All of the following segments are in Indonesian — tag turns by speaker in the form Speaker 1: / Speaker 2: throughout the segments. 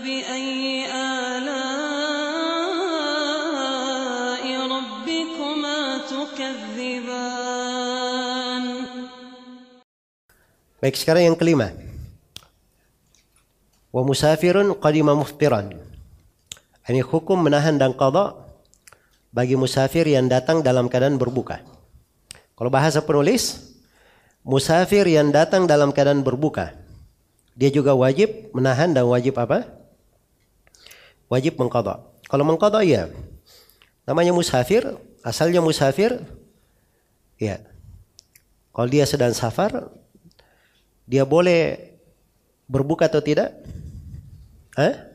Speaker 1: فبأي آلاء ربكما تكذبان
Speaker 2: Baik, sekarang yang kelima. Wa musafirun qadima muftiran. Ini hukum menahan dan qada bagi musafir yang datang dalam keadaan berbuka. Kalau bahasa penulis, musafir yang datang dalam keadaan berbuka, dia juga wajib menahan dan wajib apa? Wajib mengqada. Kalau mengqada ya. Namanya musafir, asalnya musafir ya. Kalau dia sedang safar, dia boleh berbuka atau tidak? Hah?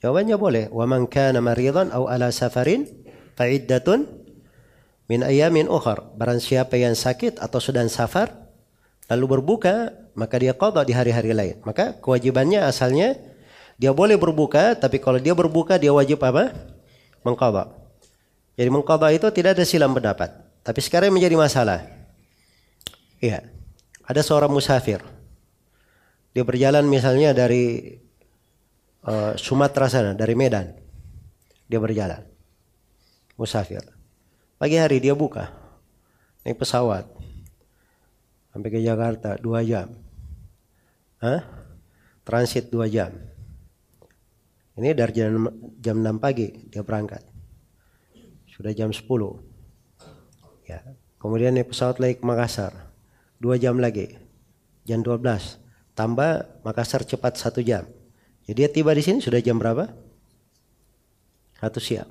Speaker 2: Jawabannya boleh. Wa man kana maridan aw ala safarin fa iddatun min ayamin ukhar. Barang siapa yang sakit atau sedang safar lalu berbuka, maka dia qada di hari-hari lain. Maka kewajibannya asalnya dia boleh berbuka, tapi kalau dia berbuka dia wajib apa? Mengqada. Jadi mengqada itu tidak ada silam pendapat. Tapi sekarang menjadi masalah. Iya. Ada seorang musafir. Dia berjalan misalnya dari uh, Sumatera sana, dari Medan. Dia berjalan. Musafir. Pagi hari dia buka. Naik pesawat. Sampai ke Jakarta dua jam. Hah? Transit dua jam. Ini dari jam, jam 6 pagi dia berangkat. Sudah jam 10. Ya. Kemudian naik pesawat lagi ke Makassar. Dua jam lagi jam 12 tambah Makassar cepat satu jam. Jadi dia tiba di sini sudah jam berapa? Satu siang.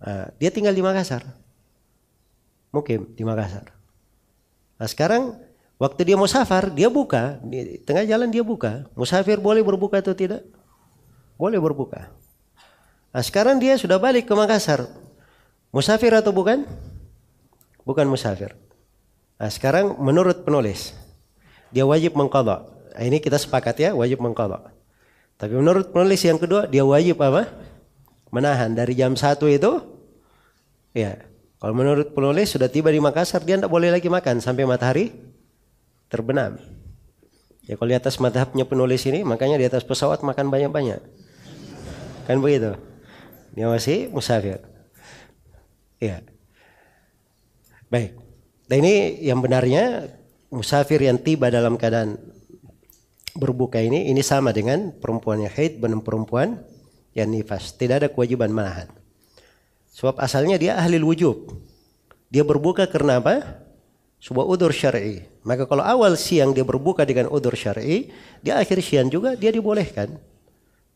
Speaker 2: Nah, dia tinggal di Makassar. Mungkin di Makassar. Nah sekarang waktu dia mau safar dia buka. Di tengah jalan dia buka. Musafir boleh berbuka atau tidak boleh berbuka nah sekarang dia sudah balik ke Makassar musafir atau bukan bukan musafir Nah, sekarang menurut penulis dia wajib mengqadha. Nah, ini kita sepakat ya, wajib mengqadha. Tapi menurut penulis yang kedua dia wajib apa? Menahan dari jam 1 itu ya. Kalau menurut penulis sudah tiba di Makassar dia tidak boleh lagi makan sampai matahari terbenam. Ya kalau di atas madhabnya penulis ini makanya di atas pesawat makan banyak-banyak. Kan begitu. Dia masih musafir. Ya. Baik. Dan ini yang benarnya musafir yang tiba dalam keadaan berbuka ini ini sama dengan perempuan yang haid dan perempuan yang nifas. Tidak ada kewajiban menahan. Sebab asalnya dia ahli wujub. Dia berbuka karena apa? Sebuah udur syar'i. Maka kalau awal siang dia berbuka dengan udur syar'i, di akhir siang juga dia dibolehkan.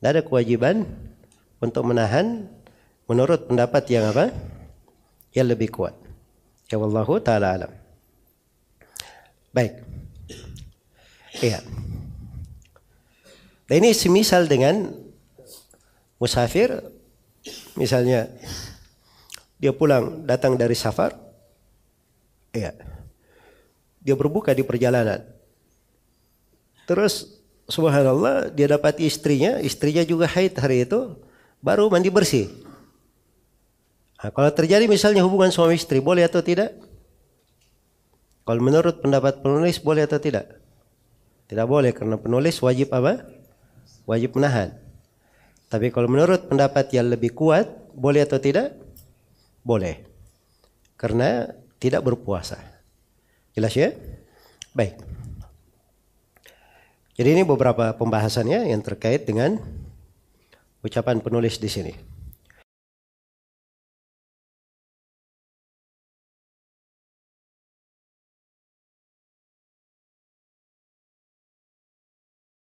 Speaker 2: Tidak ada kewajiban untuk menahan menurut pendapat yang apa? Yang lebih kuat. Ya wallahu taala alam. Baik. Iya. Nah ini semisal dengan musafir misalnya dia pulang datang dari safar iya dia berbuka di perjalanan terus subhanallah dia dapat istrinya istrinya juga haid hari itu baru mandi bersih Nah, kalau terjadi misalnya hubungan suami istri, boleh atau tidak? Kalau menurut pendapat penulis, boleh atau tidak? Tidak boleh, karena penulis wajib apa? Wajib menahan. Tapi kalau menurut pendapat yang lebih kuat, boleh atau tidak? Boleh. Karena tidak berpuasa. Jelas ya? Baik. Jadi ini beberapa pembahasannya yang terkait dengan ucapan penulis di sini.